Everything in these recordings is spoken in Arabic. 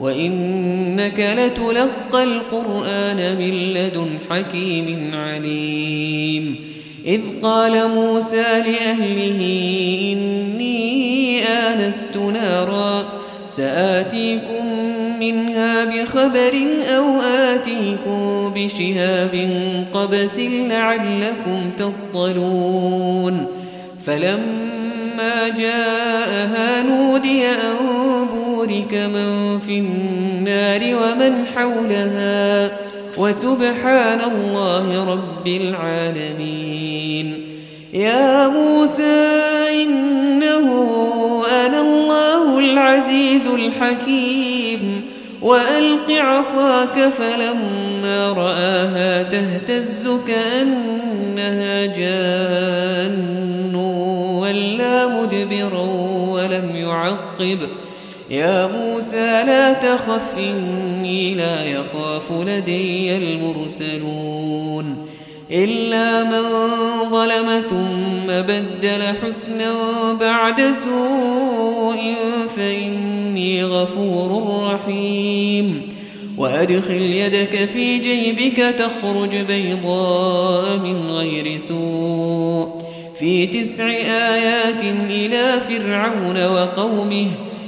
وإنك لتلقى القرآن من لدن حكيم عليم. إذ قال موسى لأهله إني آنست نارا سآتيكم منها بخبر أو آتيكم بشهاب قبس لعلكم تصطلون. فلما جاءها نودي أن بورك من في النار ومن حولها وسبحان الله رب العالمين. يا موسى إنه أنا الله العزيز الحكيم. وألق عصاك فلما رآها تهتز كأنها جان. ولا مدبرا ولم يعقب. يا موسى لا تخف إني لا يخاف لدي المرسلون. إلا من ظلم ثم بدل حسنا بعد سوء فإني غفور رحيم. وأدخل يدك في جيبك تخرج بيضاء من غير سوء. في تسع آيات إلى فرعون وقومه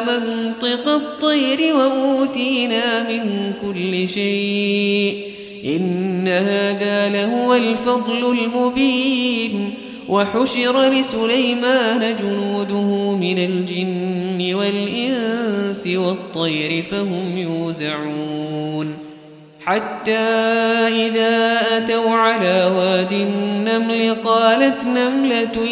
منطق الطير وأوتينا من كل شيء. إن هذا لهو الفضل المبين. وحشر لسليمان جنوده من الجن والإنس والطير فهم يوزعون. حتى إذا أتوا على واد النمل قالت نملة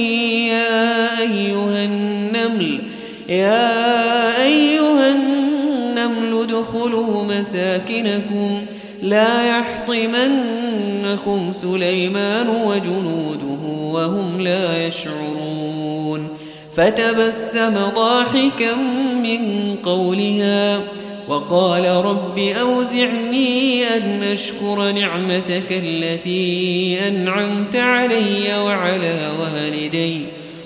يا أيها النمل يا أيها النمل ادخلوا مساكنكم لا يحطمنكم سليمان وجنوده وهم لا يشعرون. فتبسم ضاحكا من قولها وقال رب أوزعني أن أشكر نعمتك التي أنعمت علي وعلى والدي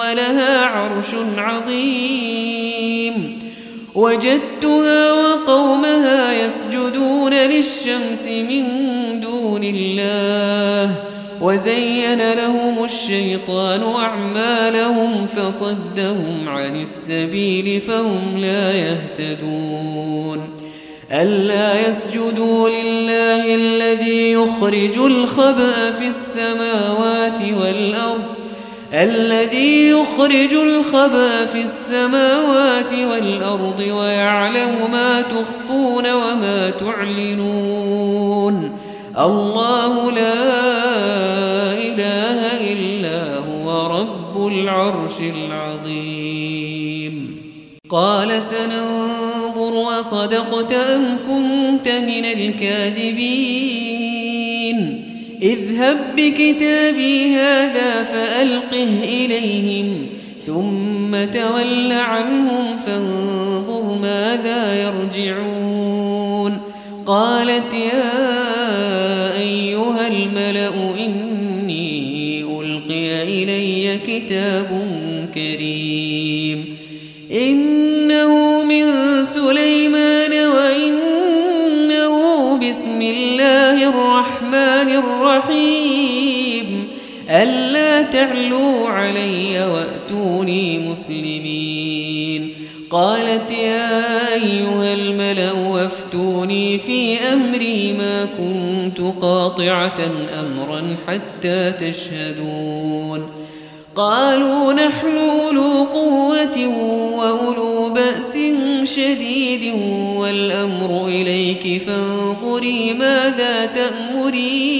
ولها عرش عظيم. وجدتها وقومها يسجدون للشمس من دون الله. وزين لهم الشيطان أعمالهم فصدهم عن السبيل فهم لا يهتدون. ألا يسجدوا لله الذي يخرج الخبأ في السماوات والأرض الذي يخرج الخبأ في السماوات والأرض ويعلم ما تخفون وما تعلنون. الله لا إله إلا هو رب العرش العظيم. قال سننظر أصدقت أم كنت من الكاذبين. اذهب بكتابي هذا فألقه إليهم ثم تول عنهم فانظر ماذا يرجعون. قالت يا تعلوا علي وأتوني مسلمين. قالت يا أيها الملأ وافتوني في أمري ما كنت قاطعة أمرا حتى تشهدون. قالوا نحن أولو قوة وأولو بأس شديد والأمر إليك فانظري ماذا تأمرين.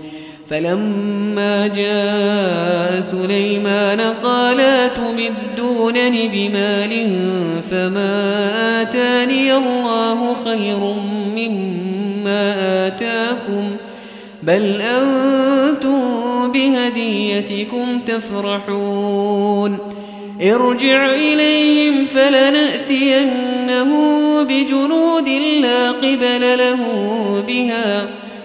فلما جاء سليمان قال تمدونني بمال فما آتاني الله خير مما آتاكم بل أنتم بهديتكم تفرحون ارجع إليهم فلنأتينهم بجنود لا قبل له بها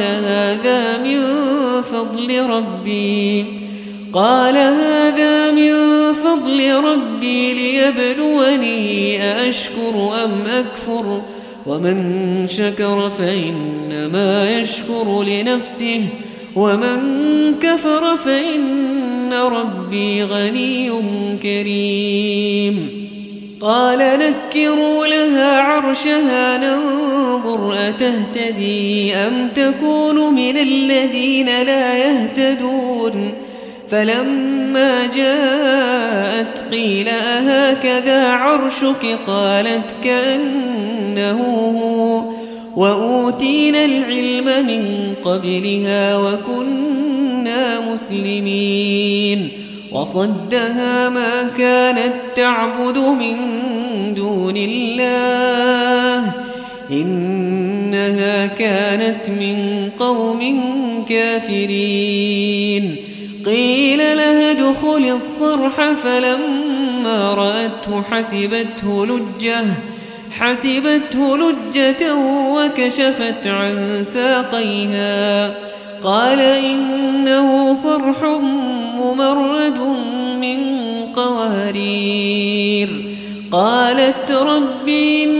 قال هذا من فضل ربي. قال هذا من فضل ربي ليبلوني أأشكر أم أكفر؟ ومن شكر فإنما يشكر لنفسه. ومن كفر فإن ربي غني كريم. قال نكروا لها عرشها ننظر أتهتدي أم تكون من الذين لا يهتدون؟ فلما جاءت قيل أهكذا عرشك؟ قالت كأنه هو وأوتينا العلم من قبلها وكنا مسلمين. وصدها ما كانت تعبد من دون الله. إنها كانت من قوم كافرين. قيل لها ادخل الصرح فلما رأته حسبته لجة حسبته لجة وكشفت عن ساقيها. قال إنه صرح ممرد من قوارير. قالت رب إني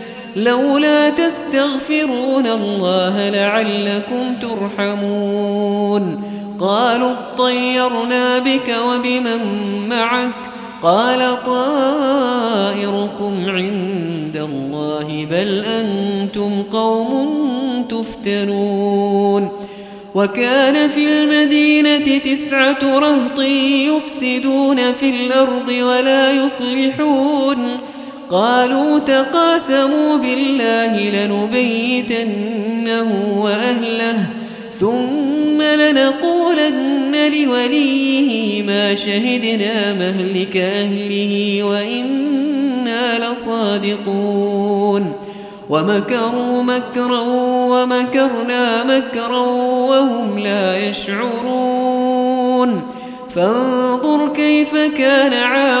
لولا تستغفرون الله لعلكم ترحمون. قالوا اطيرنا بك وبمن معك. قال طائركم عند الله بل أنتم قوم تفتنون. وكان في المدينة تسعة رهط يفسدون في الأرض ولا يصلحون. قالوا تقاسموا بالله لنبيتنه وأهله ثم لنقولن لوليه ما شهدنا مهلك أهله وإنا لصادقون. ومكروا مكرا ومكرنا مكرا وهم لا يشعرون. فانظر كيف كان عاقبة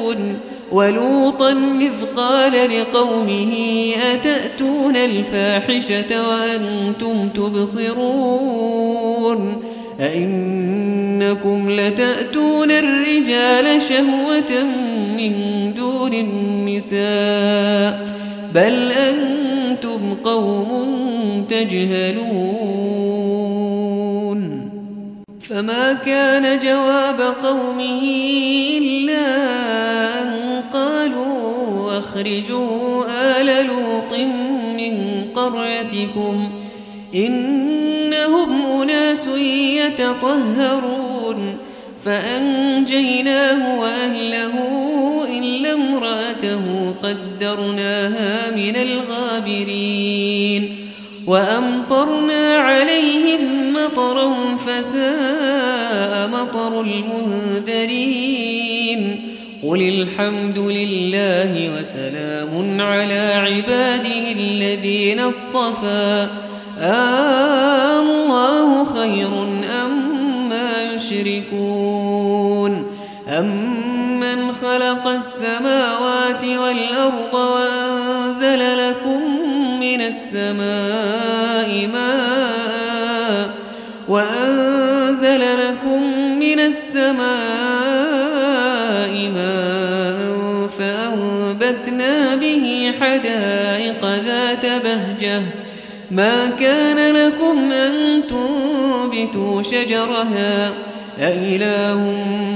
ولوطا إذ قال لقومه أتأتون الفاحشة وأنتم تبصرون أئنكم لتأتون الرجال شهوة من دون النساء بل أنتم قوم تجهلون فما كان جواب قومه أخرجوا آل لوط من قريتكم إنهم أناس يتطهرون فأنجيناه وأهله إلا امرأته قدرناها من الغابرين وأمطرنا عليهم مطرا فساء مطر المنذرين قل الحمد لله وسلام على عباده الذين اصطفى الله خير أما يشركون أمن خلق السماوات والأرض وأنزل لكم من السماء ماء وأنزل لكم من السماء حدائق ذات بهجة. ما كان لكم أن تنبتوا شجرها. أإله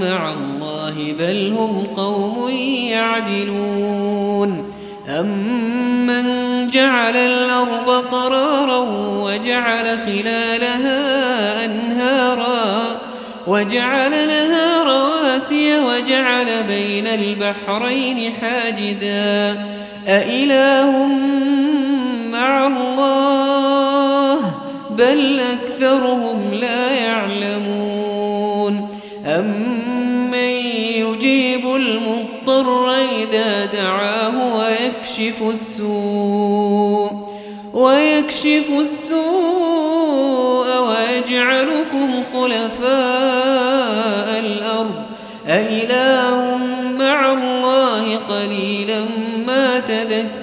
مع الله بل هم قوم يعدلون. أمن جعل الأرض قرارا وجعل خلالها أنهارا. وجعل لها رواسي وجعل بين البحرين حاجزا. أإله مع الله بل أكثرهم لا يعلمون. أمن يجيب المضطر إذا دعاه ويكشف السوء ويكشف السوء ويجعلكم خلفاء الأرض. أإله مع الله قليلا ما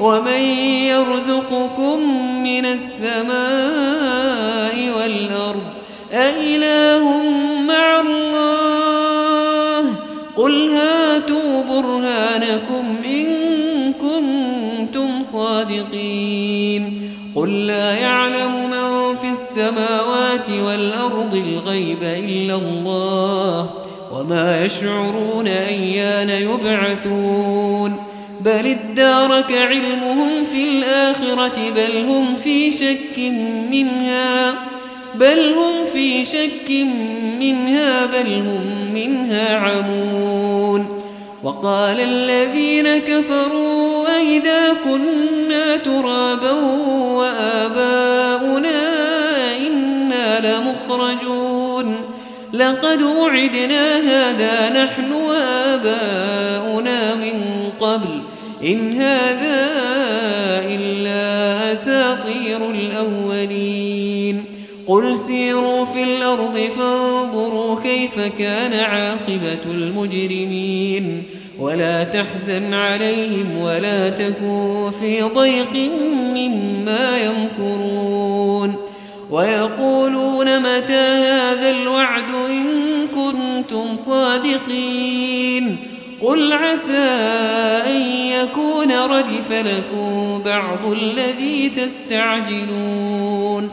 ومن يرزقكم من السماء والأرض أإله مع الله قل هاتوا برهانكم إن كنتم صادقين قل لا يعلم من في السماوات والأرض الغيب إلا الله وما يشعرون أيان يبعثون بل ادارك علمهم في الآخرة بل هم في شك منها بل هم في شك منها بل هم منها عمون وقال الذين كفروا أئذا كنا ترابا وآباؤنا إنا لمخرجون لقد وعدنا هذا نحن وآباؤنا إن هذا إلا أساطير الأولين. قل سيروا في الأرض فانظروا كيف كان عاقبة المجرمين. ولا تحزن عليهم ولا تكون في ضيق مما يمكرون. ويقولون متى هذا الوعد إن كنتم صادقين. قل عسى أن يكون ردف لكم بعض الذي تستعجلون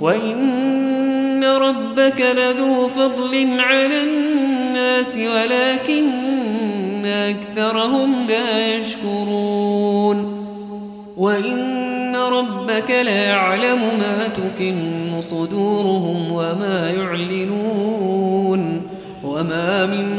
وإن ربك لذو فضل على الناس ولكن أكثرهم لا يشكرون وإن ربك لا يعلم ما تكن صدورهم وما يعلنون وما من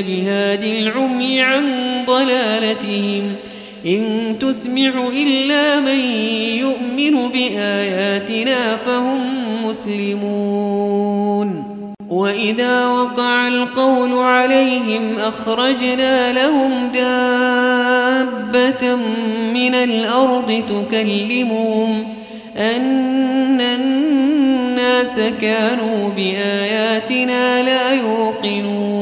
بهادي العمي عن ضلالتهم إن تسمع إلا من يؤمن بآياتنا فهم مسلمون وإذا وقع القول عليهم أخرجنا لهم دابة من الأرض تكلمهم أن الناس كانوا بآياتنا لا يوقنون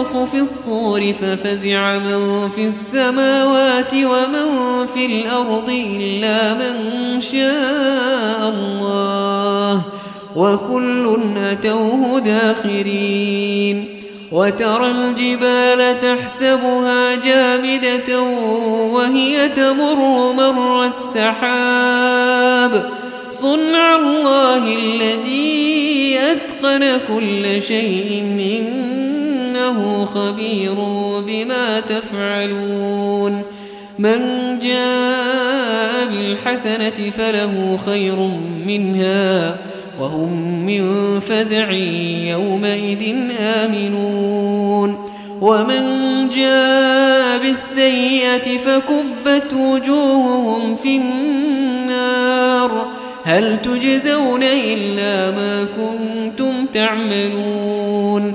ينفخ في الصور ففزع من في السماوات ومن في الأرض إلا من شاء الله وكل أتوه داخرين وترى الجبال تحسبها جامدة وهي تمر مر السحاب صنع الله الذي أتقن كل شيء إنه خبير بما تفعلون. من جاء بالحسنة فله خير منها وهم من فزع يومئذ آمنون. ومن جاء بالسيئة فكبت وجوههم في النار. هل تجزون إلا ما كنتم تعملون؟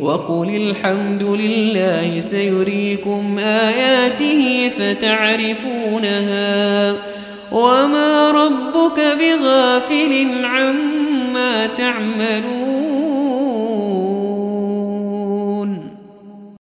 وقل الحمد لله سيريكم آياته فتعرفونها. وما ربك بغافل عما تعملون.